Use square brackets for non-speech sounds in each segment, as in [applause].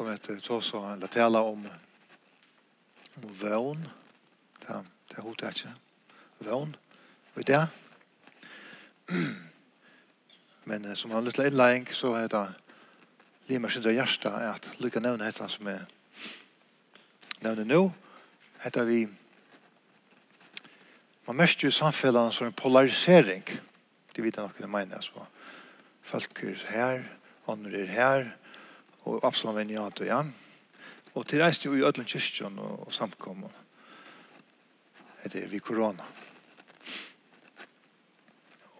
kommer att ta så la tala om om vån. Där där hotar inte. Vån. Och där. Men som han lite inlägg så är det Lima sin Gjersta är at lycka nevne hetta som er nevne nå. Hetta vi man mest jo samfellan som en polarisering. Det vet jeg nok det mener. Altså. Folk er her, andre er her, og Absalom var ja, ja. Og til reiste jo i Ødlund kyrkjøn og, og samkom etter vi korona.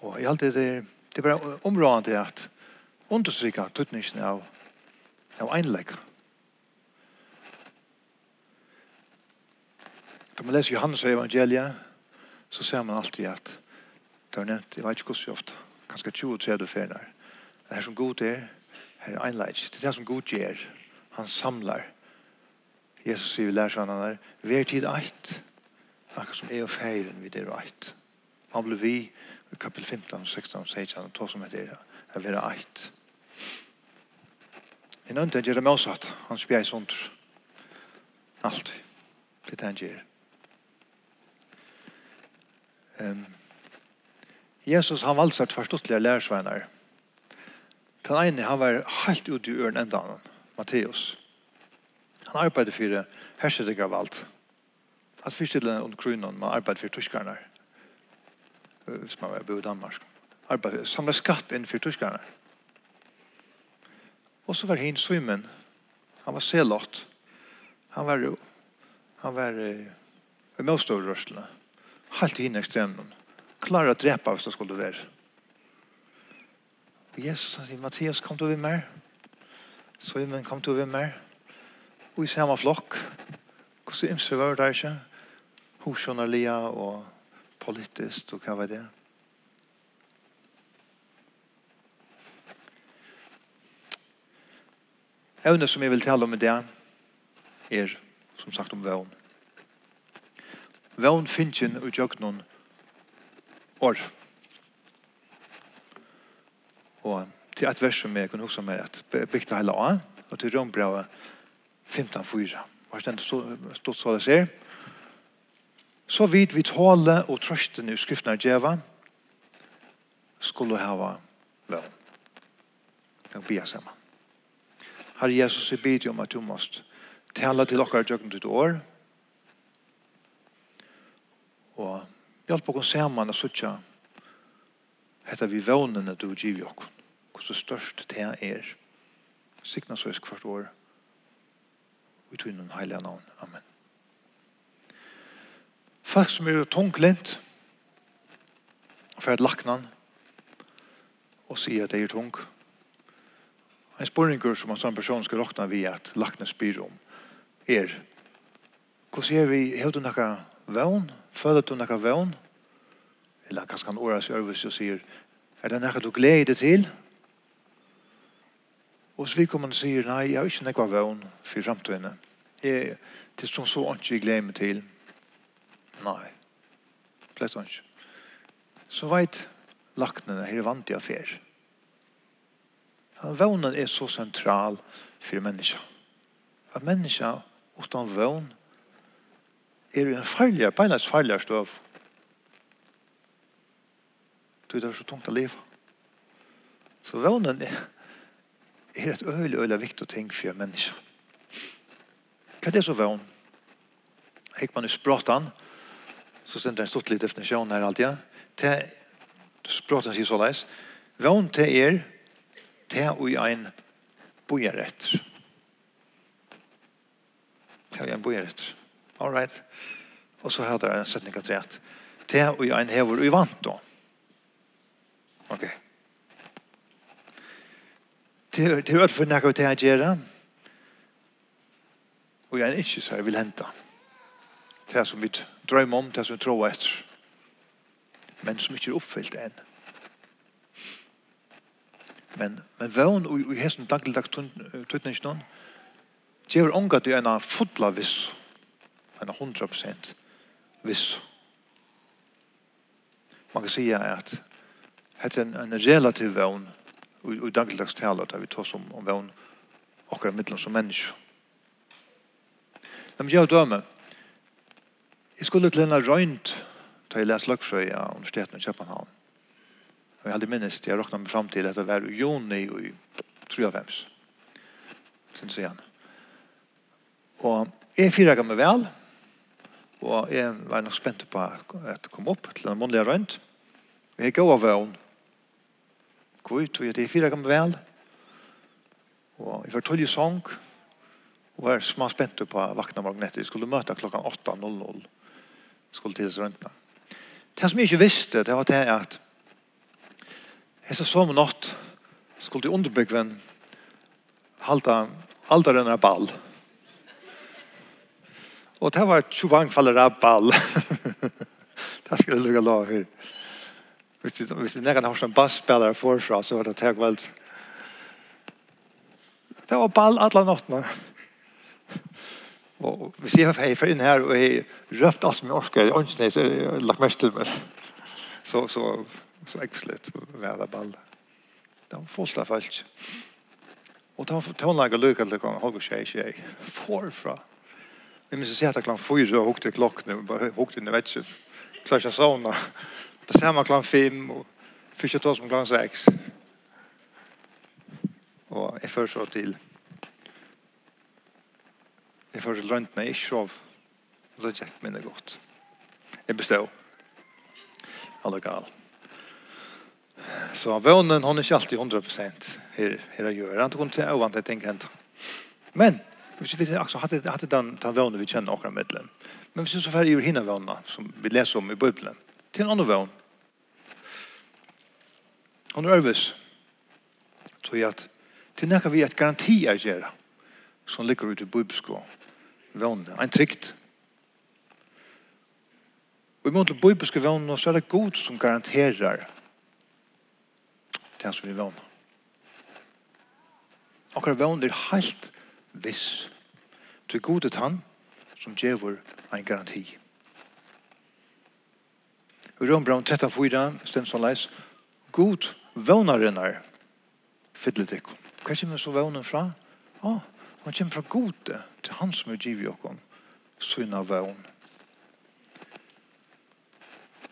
Og i alt det, er det bare var områdende at understryka tøtningsen av, av einlegg. Da man leser Johannes evangeliet, så ser man alltid at det er nevnt, jeg vet ikke hvordan ofte, kanskje 20-30 ferner. Det er som god er, Her er einleik. Det er det som god gjør. Han samlar. Jesus sier vi lærer seg han er, vi er tid eit. Akkur som er og feiren vi er eit. Han ble vi, kapitel 15, 16, 16, to som heter, er vi er eit. En annen tenker det med oss at han spjer sunt. Alt. Det tenker. Um, Jesus han valsar tvärståttliga lärsvänner. Den ene, han var helt ute i øren enda han, Matteus. Han arbeidde for hersedegg av alt. Han fyrst til under kronen, man arbeidde for tyskerne. Hvis man var bo i Danmark. Arbeidde, samlet skatt inn for tyskerne. Og så var hin svimmen. Han var selott. Han var han var i motstårørslene. Helt i hin ekstremen. Klar å drepa hvis det skulle være. Og Jesus han sier, Mattias, kom du ved meg? Simon, kom du ved meg? Og i samme flokk. Hvordan ymse var det ikke? Horsjon og Lia og politisk og hva var det? Evne som jeg vil tale om i det er som sagt om vøvn. Vøvn finnes ikke ut noen år. År Og til et vers som jeg kunne huske meg at bygde hele A, og til Rønbrevet 15-4. Hva er det stått så det ser. Så vidt vi tåle og trøsten i skriftene djeva, skulle hava vel. Jeg blir sammen. Herre Jesus, jeg bidde om at du måst tale til okkar døgnet ditt år, og hjelp oss sammen å suttje Hetta vi vånene du giv jo okkur. Hvor størst det er. Sikna så isk hvert år. Vi tog innan heilige navn. Amen. Folk som er tunglint og fyrir laknan og sier at det er tung. En spurningur som en sånn person skal råkna vi at lakna spyr om er hvordan er vi, hevur du nekka vevn? Føler du nekka vevn? Føler du nekka vevn? eller kanskje han åra seg Ørvus og sier, er det nekka du gleder til? Og så vi kommer og sier, nei, jeg har ikke noe vøvn for fremtiden. Jeg, til som så ikke jeg gleder meg til. Nei, Flest ikke. Så veit laknene her er vant i affær. Vånen er så sentral for menneska. At menneska utan vøvn er en farligere, på en farligere støv. Du er så tungt å leve. Så vånen er, er et øyelig, øyelig viktig ting for mennesker. Hva er det så vån? Hekk man i språten, så sender en stort litt definisjon her alltid. Te, språten sier så leis. Vån til er, te og i ein bojarett. Te og i ein bojarett. All right. Og så har jeg en setning av treet. Te og i ein hever og vant då. Ok. Det er alt for nekka til å gjøre. Og jeg er ikke så jeg vil hente. Det som vi drømmer om, det som vi tror etter. Men som ikke er oppfylt enn. Men, men vøvn og i hesten dagligdags tøtningsnån gjør unga til en fotla viss. En hundra prosent viss. Man kan sige at hette en, en relativ vevn og og dagligdags taler der vi tar som om vevn akkurat mittelen som menneske. Men jeg døme, jeg skulle til en røynt da jeg leste Løkfrøy av Universiteten i København. Og jeg hadde minnest, jeg råkna meg fram til at det var i juni og i 3.5. Synes jeg igjen. Og jeg fyrer meg vel, og jeg var nok spent på at jeg kom opp til den månedlige røynt. Jeg gav av gå ut, og jeg er fire gammel vel. Og jeg var tullig sång, og var små spent på vakna morgen etter. Jeg skulle møte klokka 8.00, skulle til røntene. Det som jeg ikke visste, det var det at jeg så som natt skulle til underbyggven halda alderen av ball. Og det var tjubang faller av ball. [laughs] det skulle jeg lukke lov her. Hvis det nekken har en bassspillere forfra, så var det teg vel. Det var ball alle nåttene. Og hvis jeg har for inn her, og jeg røpt alt som jeg orsker, jeg ønsker så jeg har lagt mest til meg. Så, så, så jeg slett med det ball. Det var fullt av folk. Og det da tonlager lykke til å holde seg ikke jeg. Forfra. Jeg minns å si at jeg klant fyra og hukte klokken, og bare hukte inn i vetsen. Klarer ikke sånn, Det ser man klockan fem og fick jag ta som klockan seks. Og jeg fører så til. Jeg fører till röntna i sjov och då gick mig minne godt. Jeg bestod. Alle gal. Så vånen hon er ikke alltid 100% her, her å gjøre. Han tog inte till ovant att tänka hent. Men hvis vi också hadde, hadde den den vånen vi känner och medlem. Men hvis vi så färg gjør hinna vånen som vi leser om i Bibelen, til en annen vån Og når øves, tror jeg at til nekka vi et garanti er gjerra, som ligger ute i bibelsko, vannene, en trygt. Og i måte bibelsko vannene, så er det god som garanterer det som vi vannene. Akkurat vannene er helt viss. Til god er han som gjør en garanti. I Rønbraun 13.4 stemt som leis, God vånarinnar fyller ikon. Hva kommer så vånen fra? Ja, ah, han kommer fra gode til han som er givet okkom syna vån.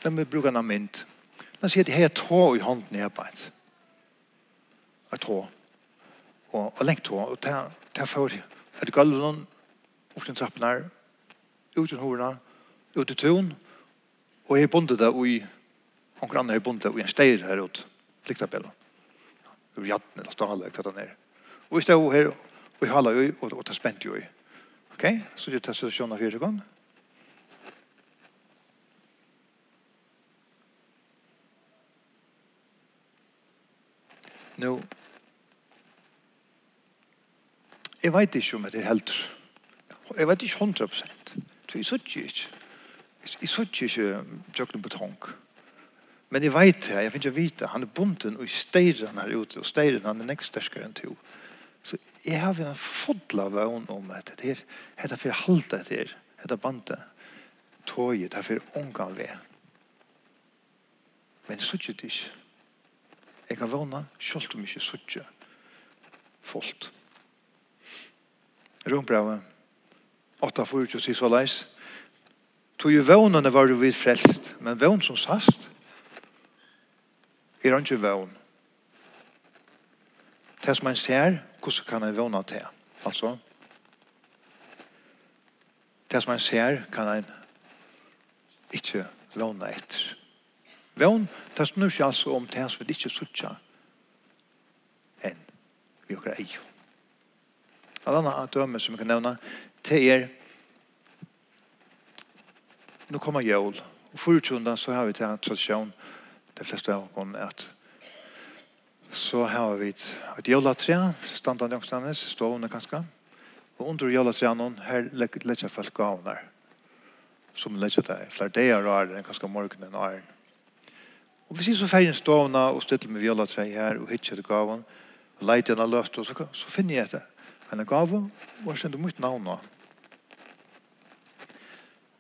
Den vil bruke en mynd. Den sier at jeg har tå i hånden i arbeid. Jeg tå. Og, og lengt tå. Og ta, ta for et gulven, opp til trappen her, ut til hårene, ut til tøen, og jeg er bondet det i, og andre er bondet det i en steir her ute lyktapelen. Ur jatten eller stålet, hva det er. Og vi stod her, og vi halde jo, og det spent jo. Ok, så det tar situasjonen av fire sekunder. Nå, jeg vet ikke om det er helt. Jeg vet ikke 100 prosent. Så jeg sier ikke. Jeg sier ikke tjøkken på tanken. Men jeg vet det, jeg finner ikke vite, han er bunden og i steiren her ute, og steiren han er nekst sterskere enn to. Så jeg har en fodla vøn om at her, er hette for halte det her, hette bandet, toget, det er for ångan ved. Men så ikke det ikke. Jeg kan vøvna, selv om ikke så ikke folk. Rombrave, 8.4, sier så leis, Tog jo vånene var du vidt frelst, men vån som sast, er han ikke vøvn. Det som han ser, hvordan kan han vøvna til? Altså, det som han ser, kan han ikke vøvna etter. Vøvn, det snur seg altså om det som vi ikke sutja enn vi og grei. En annen døme som vi kan nevne det er nå kommer jul. Og forutsundan så har vi til en tradisjon det fleste av oss at så har vi et, et standard standande stående kanskje, og under jølatræen her legger jeg folk gavner, som legger det, flere dager og enn kanskje morgenen og æren. Og hvis jeg så ferdig stående og stille med jølatræ her, og hittir til gaven, og leiter en av løft, så, så finner jeg det. Han er gave, og jeg kjenner mitt navn nå.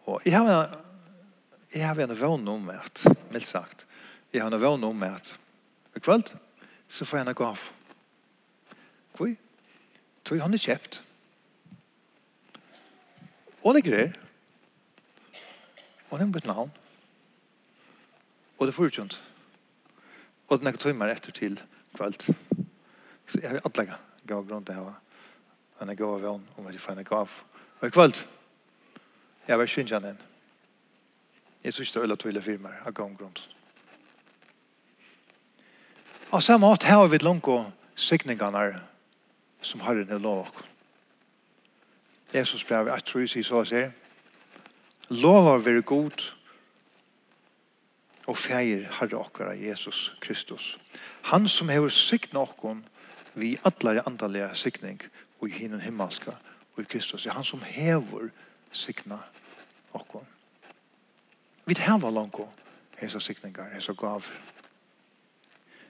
Og jeg har, jeg har en vøvn om at, mildt sagt, jeg har vært noe med at i kveld så får jeg en gav. Hvor? Tog han er kjøpt. Og det greier. Og det er mitt navn. Og det er forutjent. Og det er noen timer etter til kveld. Så jeg vil atlegge gav grunn til å ha er gav av henne om jeg får en gav. Og i kveld, jeg vil skynde henne inn. Jeg synes det er øyne tøyler firmer av gav grunn til Og samme måte har vi langt og signingene som har en lov. Jesus brev, jeg tror jeg sier så her. Lov å være god og feir herre okkara Jesus Kristus. Han som hever sikna okkon vi allar i andalega signing og i hinnen himmelska og i Kristus. Er han som hever signa okkon. Vi hever langko og hesa sikningar, hesa gaver.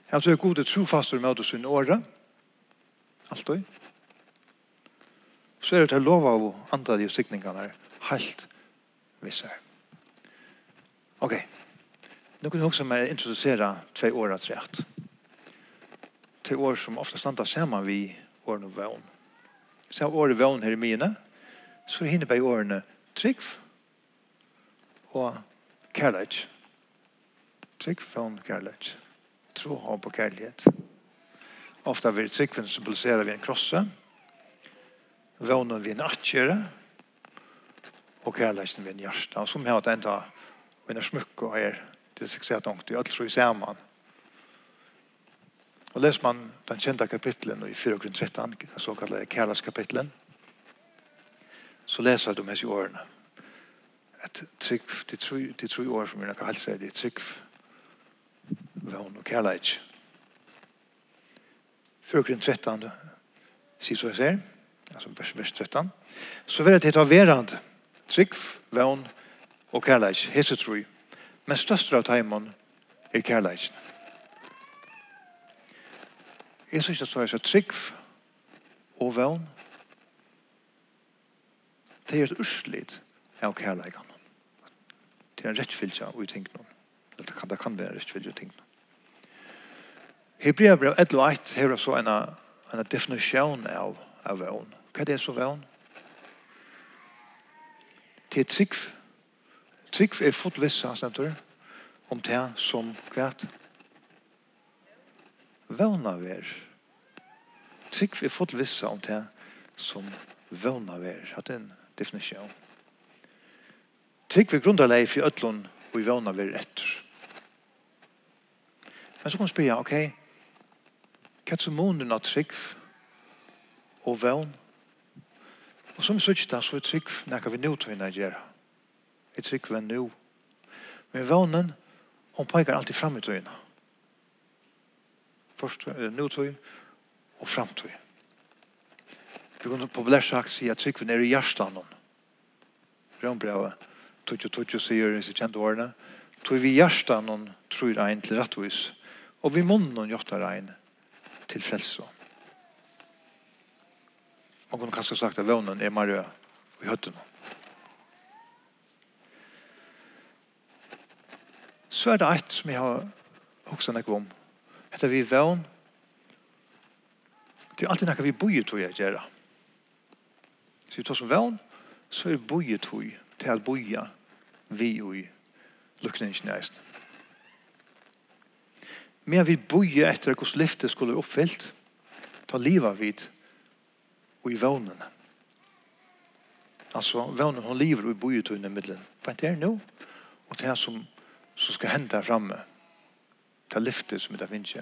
Jeg tror så er gode trofastor med oss i året. Alt og. Så er det til lov av andre de sikningene er helt visse. Ok. Nå kan jeg også mer introdusere tve år av treet. Tve år som ofte standa sammen vi årene og vøvn. Så jeg har året vøvn her i mine, så er hinne på årene trygg og kærlighet. Trygg, vøvn, kærlighet tro, håp og kærlighet. Ofta vil trikven symbolisere vi en krosse, vånen vi en atjere, og kærligheten vi en hjerte. Som har hatt enda vi er smykke og er til suksess tungt. Jeg tror vi ser man. Og leser man den kjente kapitlen i 4 grunn 13, den såkalte kærlighetskapitlen, så leser du med seg årene. At trygg, de tror, de tror år som vi nok har helst seg, de trygg vån og kærleik. Førkren 13, sier så jeg ser, altså vers, vers 13, så vil det ta verand, trygg, vån og kærleik, hese tru, men største av teimen er kærleik. Jeg synes det så er så trygg og vån, det er et urslit av kærleikan. Det er en rettfylgja og i tingene. Det kan, det kan være en rettfylgja i tingene. Hebrea brev 1 og 1 hever så en, en definisjon av, av vøvn. Hva er det så vøvn? Det er trygg. Trygg er fotvissa, stendur, om det som kvært. Vøvna ver. Trygg er fotvissa om det som vøvna ver. er en definisjon. Trygg er grunderlei for øtlån og i vøvna ver etter. Men så kan man spørre, ok, Hva er månen av trygg og vevn? Og som sier det, så er trygg når vi nå til henne gjør. Er trygg ved nå. Men vevnen, hun peker alltid frem i tøyene. Først er nå tøy og frem tøy. Vi kunne populært sagt si at trygg er i hjertet Rønbrevet, tøtje og tøtje sier i sitt kjente årene, tøy vi hjertet noen tror en til rettvis, og vi munnen noen gjør det til frelse. Man kunne kanskje sagt at vevnen er mer i høtten. Så er det et som jeg har også nekket om. Hette vi vevn. Det er alltid nekket vi bøyer tog jeg gjør. Så vi tar som vevn, så er det bøyer tog til at bøyer vi og i lukkningen. Men vi bøyer etter hvordan lyftet skulle oppfylt, ta livet vidt og i vånene. Altså, vånen hun lever og i bojetøyene i middelen. Hva er det nå, og det er som, som skal hente her fremme. Det er lyfte som det finnes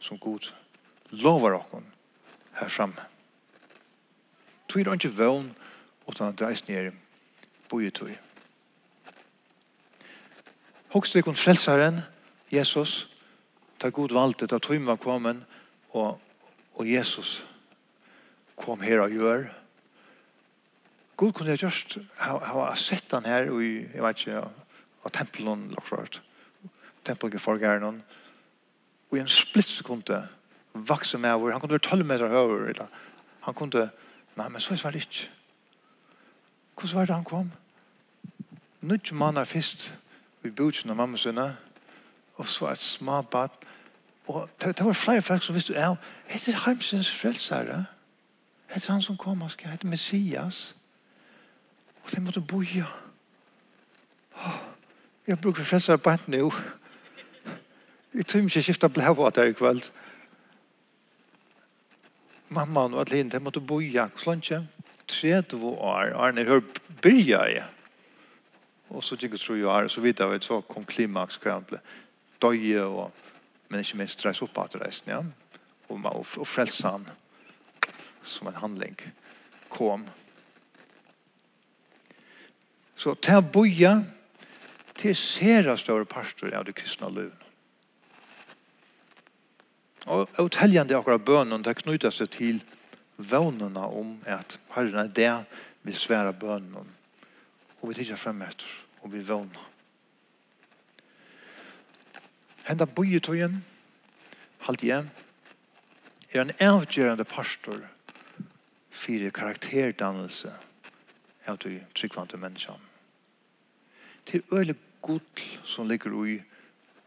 som god lover dere her fremme. Tøy er ikke vån, og utan det er nere bojetøy. Hokst ikon frelsaren, Jesus, ta god valgte, ta tog var kommet, og, og Jesus kom her og gjør. God kunne jeg just ha, ha sett han her i, jeg vet ikke, av tempelen, lakklart. Tempelen for gæren. Og i en splitt sekunde vakse med over. Han kunne være 12 meter høyere. Eller. Han kunne, nei, men så var det ikke. Hvordan var det han kom? Nødt mann er først i bøtjen av mamma sønne og så et smabatt. Og det, det var flere folk som visste, ja, heter Harmsens Heimsens frelsere. Hette han som kom, han skal hette Messias. Og de måtte boja. Oh, jeg bruker frelsere bant nå. Jeg tror ikke jeg skiftet blævater i kveld. Mamma og Adeline, de måtte boja. Sånn ikke, tredje år, Arne, hør, bryr jeg. Og så gikk jeg tro jo her, så vidt jeg vet, så kom klimaks krantle. Ja døye, og, men ikke minst reise opp at reisen, ja. Og, og, og frelse han som en handling kom. Så til boja, til sera større pastor av det kristna løven. Og uthelgjende akkurat bønnen, det knyter seg til vånene om at Herren er det vi svære bønnen, og vi tidsjer frem etter, og vi vånene. Henda bojetøyen, halte jeg, er en avgjørende pastor for karakterdannelse av de tryggvante menneskene. Til øyelig god som ligger i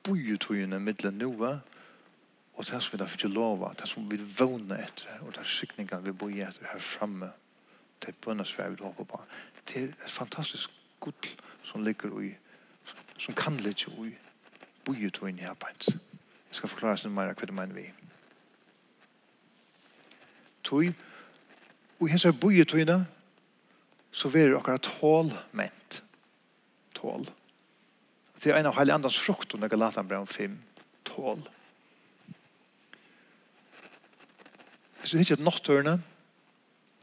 bojetøyene middelen noe, og det som vi da fikk lova, det som vi vågner etter, og det skikningene vi bor etter her fremme, det bønnesvær vi håper på. Det er et fantastisk god som ligger i, som kan ligge i boi ut inn i arbeid. Jeg skal forklare oss mer hva det mener vi. Tøy, og hans er boi ut inne, så verer akkurat tål ment. Tål. Det er en av heilig andans frukt under Galatan brev 5. Tål. Hvis du ikke er nåttørene,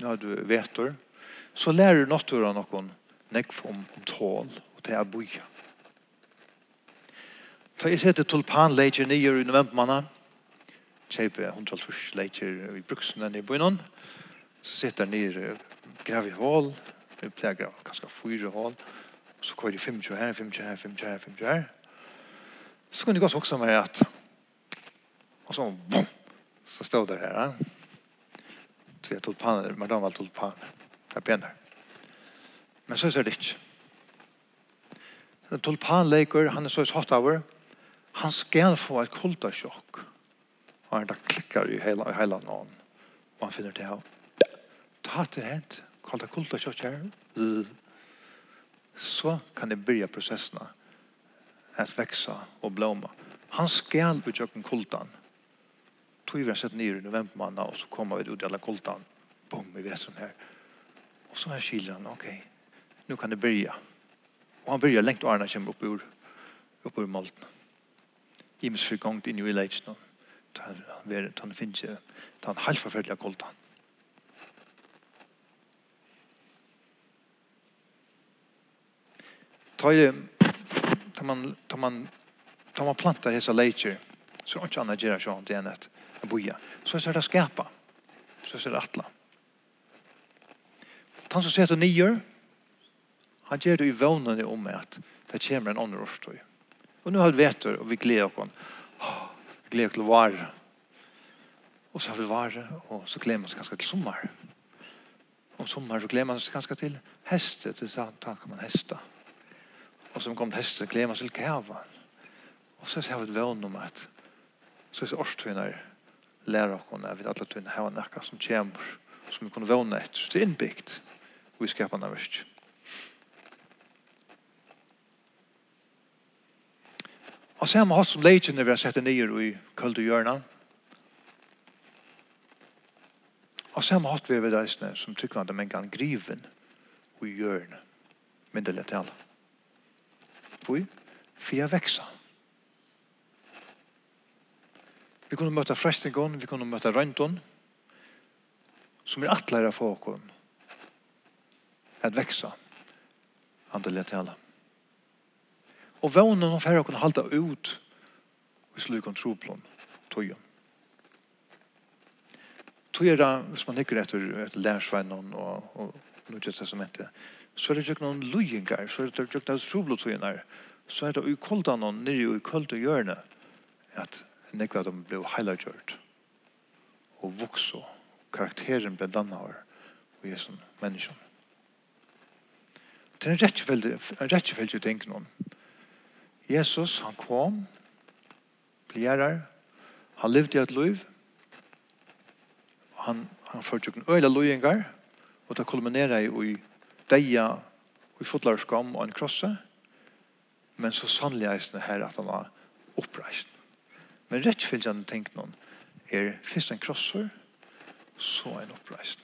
nå du vet det, så lærer du nåttørene noen nekv om, om tål, og til å boia. Ja Så jeg setter tulpanleger nye i novembermanna, kjøper hundra leitjer i bruksene nye bøynen, så setter jeg nye grav i hål, vi pleier grav kanskje fyre hål, og så kører jeg 25 her, 25 her, 25 her, 25 her. Så kunne jeg godt også med at, og så, bom, så stod det her, ja. Så jeg tulpaner, men de var tulpaner, er bener. Men så er det ikke. Tulpanleiker, han er så i sottaver, og Han skal få et kultasjokk. Og han da klikker i hele, hele noen. Og han finner det her. Ta til hent. Kulta det kultasjokk her. Så kan det byrja prosessene. At veksa og blåma. Han skal utjøkken kultan. Tog vi har sett nere i novembermannen, og så kommer vi ut i alle kultan. Bom, vi vet sånn her. Og så er skiler han, ok, nu kan det börja. Og han byrja lengt og Arna kommer upp ur, upp ur molten imes for gongt inn i leits nå. Han finnes ikke, han halvt forferdelig kolt han. Ta i, ta man, ta man, ta man plantar hesa leitjer, så er ikke annet gjerra sånn til enn et boja. Så er det skapa, så er det atla. Han som setter nyer, han gjør det i vånene om at det kommer en ånderårstøy. Og nå har vi vetter og vi gleder oss. Oh, vi gleder oss till varje. Och så har vi varje og så gleder man sig ganske til sommar. Og sommar så gläder man sig ganska till hästet. Så tar man hästa. Og så kommer hästet gleder man sig til kävan. Og så har vi et vän om at, så er det årstvinnar lærer oss när vi alla tvinnar här och näka som kommer som vi kunde våna ett. Det är inbyggt. Vi skapar närmast. Og så har vi hatt som leikene vi har sett nye i køld og hjørna. Og så har man hatt vi ved deisene som tykker at de en gang griven og hjørna. lett alle. Hvor? For jeg vekser. Vi kunne møte frestingen, vi kunne møte røntgen, som er atleire for oss at veksa. Andelig til alle. Og vånen og færre kunne halda ut i slukon troplån, tøyen. Tøyer da, hvis man hikker etter, etter lærsvennen og, og nødvendig testamentet, så er det ikke noen løyengar, så er det ikke noen troplon tøyen her, så er det i ukoldan og nere i ukold og hjørne at nekva de ble heilagjørt og vokso karakteren ble dannet av og som menneskene. Det er en rettjefeldig ting noen. Jesus, han kom, blir han levde i et liv, han, han førte jo øyla lojengar, og det kulminerer i deia, i fotlarskam og en krosse, men så sannlig er her at han var oppreist. Men rett fyllt jeg tenkt noen er først en krosser, så en oppreist.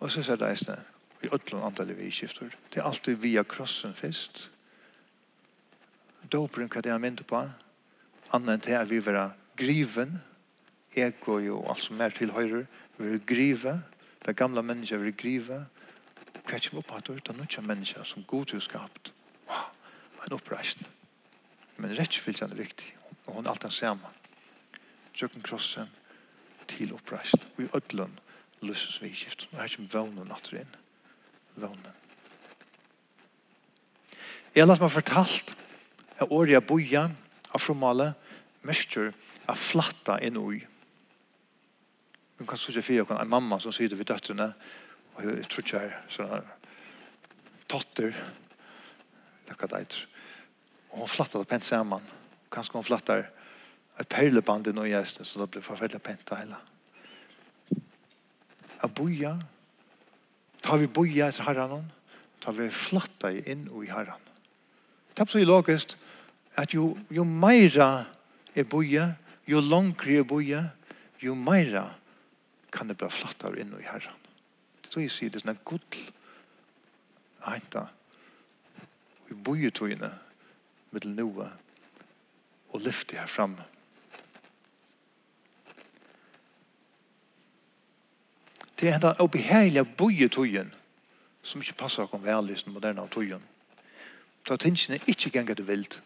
Og så er det eisne, i ødlån antall vi skifter. Det er alltid via krossen først, Dåperen hva det er mynd på, annet enn til at vi vera griven, ego og alt som er til høyre, vi vera grive, det gamla mennesker vera grive, hva kommer opp at det er noen mennesker som god til skapt. Wow, en oppreist. Men rettfyllt er viktig, og hun er alt den samme. Tjøkken krossen til oppreist, og i ødlund løses vi i skift. Og her kommer vånen natter inn. Vånen. Jeg har latt meg fortalt er året boja av fromale mestjer er flatta inn ui. Vi kan sørge for en mamma som sier det ved døttene og jeg tror ikke er sånne totter nekka deit og hun flatta det pent saman. Kanskje hun flattar et perleband i noe gjesten så det blir forferdelig pent heila. A boja tar vi boja etter herran tar vi flatta inn og i herran Det er psykologiskt at jo, jo meira er boje, jo langre er boje, jo meira kan det bli flattar inn i herran. Det tror jeg sier, det er sånn gull henta i bojetøyene mittel noe og lyfte her fram. Det er henta oppeheilige bojetøyen som ikke passer å komme vel i den moderne tøyen. Da tingene ikke ganger du vilt.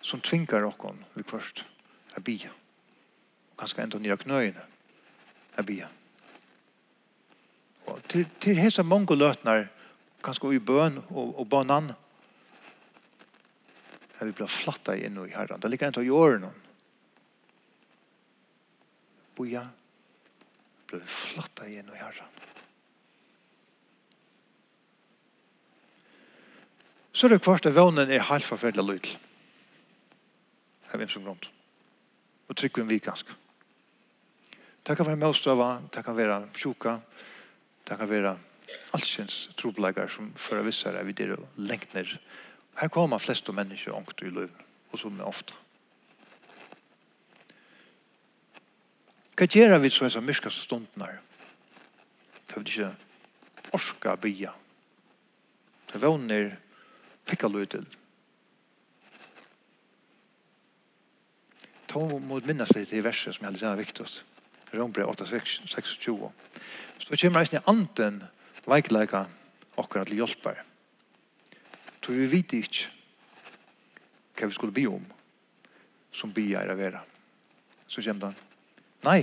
Som tvinger okkon vi kvørst. Er bia. Og kanskje enda nye knøyene. Er bia. Og til, til hese mange løtnar kanskje i bøn og, og banan er vi blir flatta inn i herren. Det ligger enda i åren. Boja blir flatta inn i herran. så er det kvart at vånen er helt forferdelig lyd. Det er som grunn. Og trykker vi ganske. Det kan være møtstøva, det kan være sjuka, det kan være allsins trobelegar som fører vissar er vi der og lengt ned. Her kommer flest av mennesker ångt i løven, og som er ofte. Hva gjør vi så hessa myrskaste stunden her? Det er ikke orska bya. Det våner Fikk av løyden. Ta mot minnes det til verset som jeg hadde tjene viktigst. 8, 26. Så kommer reisen i anten leikleika akkurat til hjelper. Så vi vet ikke hva vi skulle be om som be er av vera. Så kommer den. Nei,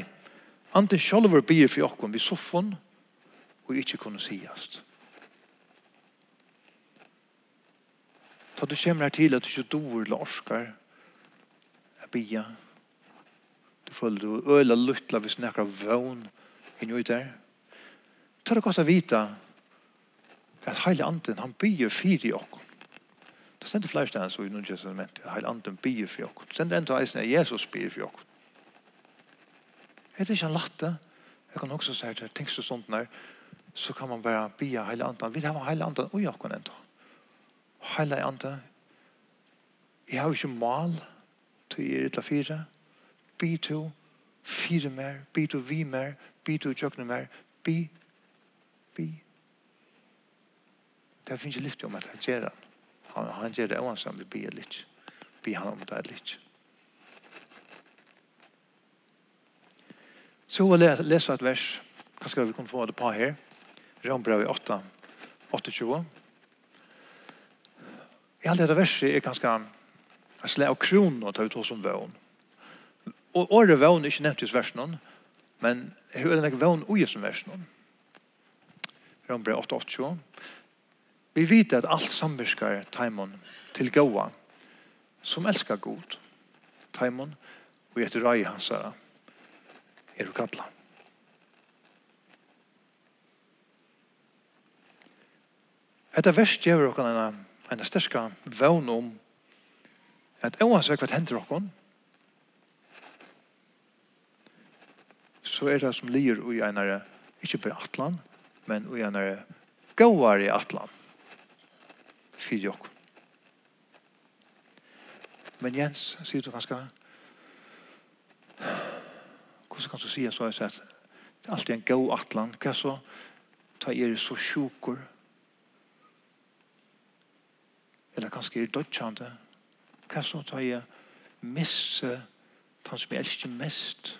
anten sjolver be for okken vi soffon og ikke kunne sigast. Ta du kommer her til at du ikke dår eller orsker. Jeg bia. Du føler du øla luttla hvis nekker vøvn inn ut der. Ta det godt å vite at heile anden han bier fyr i okken. Det stender flere steder så i noen testament at heile anden bier fyr i okken. Det stender enda eisen at Jesus bier fyr i okken. Er det ikke han latte? Jeg kan også si det, tenk så sånt der, så kan man bare bia heile anden. Vi har heile anden og i okken enda. Ja Heilig ande, jeg har ikke mal til jeg er til fire. Bi to, fire mer, bi to vi mer, bi to tjøkne mer, bi, bi. Det finnes ikke lyft om at han gjør han. Han, han gjør det også om vi bier litt. Bi han om det er litt. Så vil jeg lese et vers. Hva skal vi kunne få det på her? Rønbrev i 8, 28 i alt dette verset er ganske en slag av kronen tar vi to som vøn. Og året vøn er ikke nevnt i versen, men her er det vøn vøvn ui som versen. Rombra 8.8. Vi vet at alt samvirskar taimon til gåa som elskar god. Taimon og etter rai hans er du kalla. Hetta verst gjør dere en en sterska vevn om at oansett hva hender okkon, så er det som lir i einare, ikke bare atlan, men i einare gåar i atlan, fyrir okkon. Men Jens, sier du ganske, hvordan kan du si så at det er alltid en gå atlan, hva så, ta er så sjukur, eller kanskje er dødkjande, hva så tar jeg misse han som jeg elsker mest,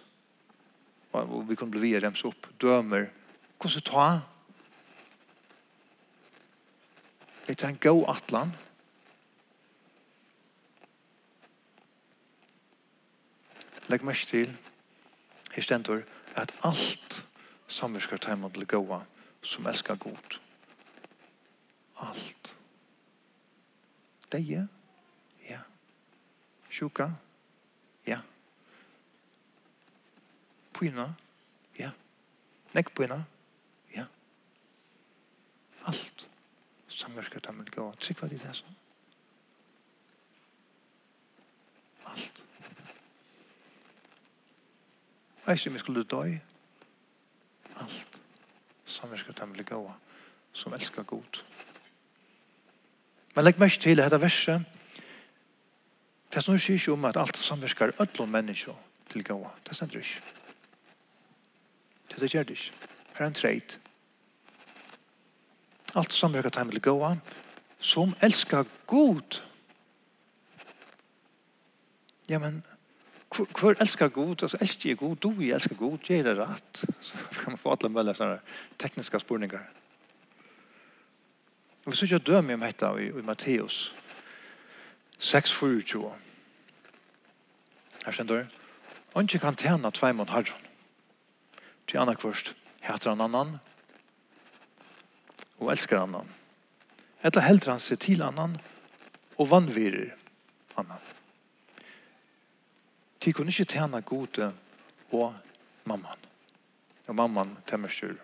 og vi kan bli via dems opp, dømer, hva så ta Jeg en gå atlan. Legg meg til, her stendur, at alt samverskar teimann til gåa som elskar god. Alt. Deie? Ja. Sjuka? Ja. Pyna? Ja. Nekkpyna? Ja. Alt. Samverskar tammel gav. Tryggva dit sånn. Alt. Eis om jeg skulle døy. Alt. Samverskar tammel gav. Som elskar god. Alt Men legg mest til dette verset. Det som sier ikke om at alt samverskar ødlom mennesker til gåa. Det stender ikke. Det gjør det ikke. Det er en treit. Alt samverskar time til gåa som elskar god. Ja, men hvor elskar god? Altså, elskar jeg god? Du, jeg elskar god. Jeg er det rett. Så kan man få alle mølle sånne tekniske spurningar. Ja. Og vi synes jeg døme om dette i, i Matteus 6, 24. Her stender det. Ikke kan tjene tveimån herren. Til annen først heter han annan og elsker annan. Etter helter han seg til annan og vannvirer annan. De kunne ikke tjene gode og mamman. Og mamman temmerstyr,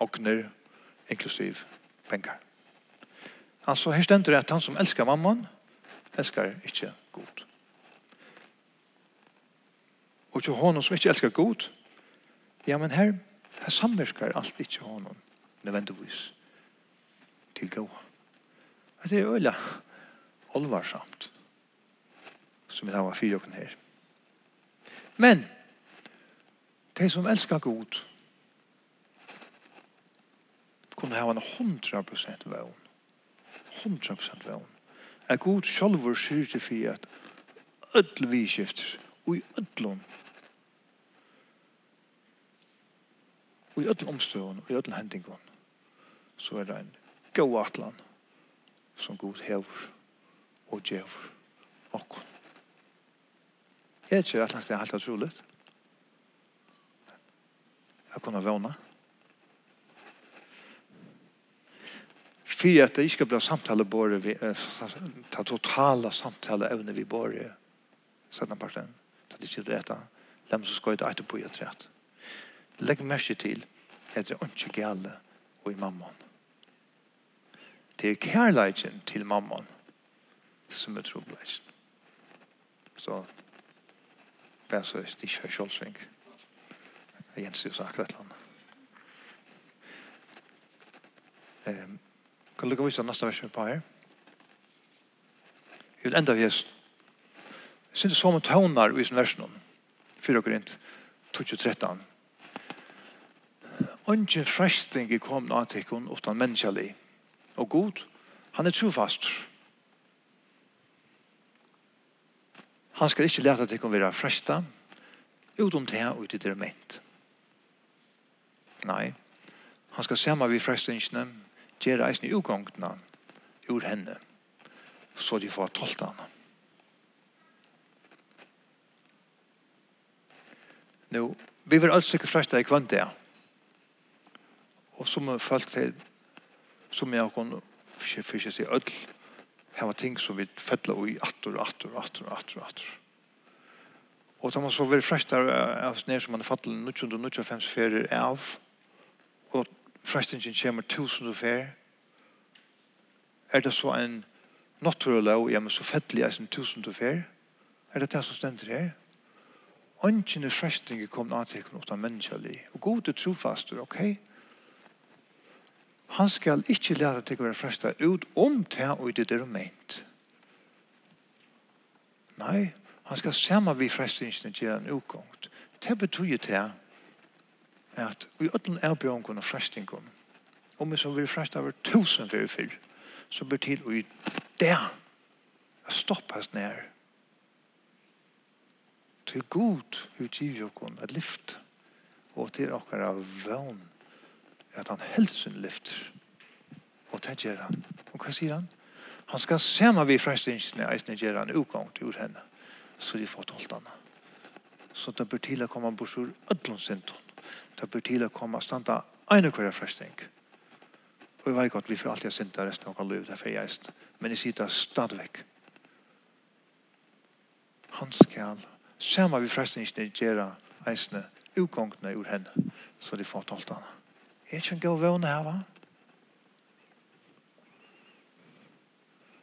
åkner inklusiv penger. Alltså her stender det at han som älskar mamman älskar inte god. Och till honom som ikke älskar god ja men her, her samverkar allt inte honom nødvendigvis, till god. Det er øyla olvarsamt, som vi har fire åkken her. Men de som älskar god kunne ha en hundra prosent vän hundra prosent vevn. Er god sjolvor syr til fyrir at vi vidskifter og i ödlun og i ödl omstøvun og i ödl hendingun så er det en god atlan som god hever og djever okkun. Jeg er ikke atlan steg helt utroligt. Jeg kunne vana. Jeg för att det inte ska bli samtale bara vi ta totala samtale även vi bara sådana parten ta det är inte rätt dem som ska inte att på ett rätt lägg märke till heter det inte galle och i mamman det är kärleken till mamman som är trobläsen så bara så det är inte kjolsvink Jens har sagt ett eller annat Kan du gå vise neste vers på här? Vi vill ända av Jesus. Jag syns så att tonar i sin versen. 4 Korint 2013. Ongen frästing i kom av tekon utan människali. Och god, han er trofast. Han skal ikke lete til å være fresta, utom til og til det ment. Nei, han skal se meg ved frestingen, gjør reisen i utgangene ur henne, så de får tolt henne. Nå, vi vil alt sikkert fresta i kvann det, og som folk til, som jeg kan ikke fyrt seg ødel, her var ting som vi fettla i atter attor, atter attor, atter Og da man så var fresta av ned som man er fattla 1995 ferier av, og frestingen kommer tusen og fer, er det så en naturlig lov, ja, men så fettelig er som tusen og fer, er det det som stender her? Ønskjene frestinger kom antekken åtta menneskelig, og god er trofaster, ok? Han skal ikke lære til å være frestet ut om det og det er ment. Nei, han skal sammen vi frestingen til en utgångt. Det betyr det at vi ötlen erbjørnene og frestingene, om vi så vil fresta over tusen fyrir fyr så blir til og der det stoppas nær. Til god utgiv okon at lyft, og til okkar av vøvn, at han held sin lyft, og det gjør han. Og hva sier han? Han skal sema vi frestingsene, eisne gjør han ugang til ur henne, så de får tolt henne. Så det blir til å komme bort ur ødlån Det bør til å komme og standa ene kvar frestning. Og jeg vet godt, vi får alltid sinta resten av liv, derfor jeg er Men jeg sitter stadigvæk. Han skal, samme vi frestningene gjøre eisene, utgångene ur henne, så de får tolt henne. Er ikke en god vøvne her, va?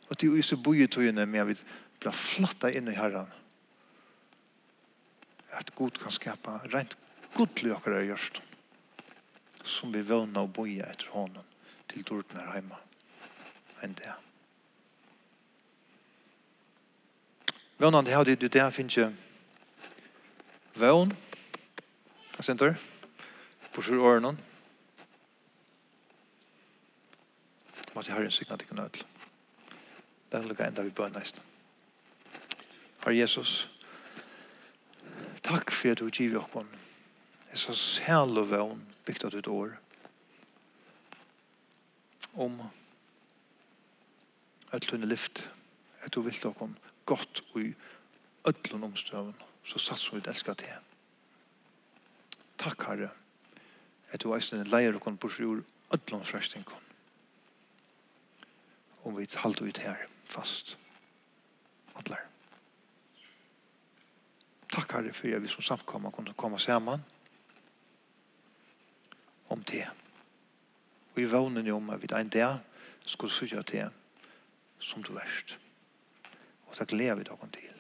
Og til å isse bojetøyene med vi blir flatta inn i herren. At Gud kan skapa rent gudlig okkar er gjørst som vi vana og boja etter hånden til dårten her heima. Enn det vana det hadde du det her finnes ikke vøvn jeg senter på sjur årene måtte jeg ha en signal til nødl det er lukka enda vi bør næst. Herre Jesus, takk for at du giver oss Det er så særlig vøvn bygd av ditt år om et lønne lyft at du vil dere godt og i ødlån omstøven så satser vi det elsker til. Takk Herre at du eisen leier dere på sjord ødlund kon. om vi halte ut her fast. Atler. Takk Herre for at vi som samkommer kunne komme sammen om det. Og i vånen om at vi en dag skulle sørge til som du verst. Og det gleder vi deg om til.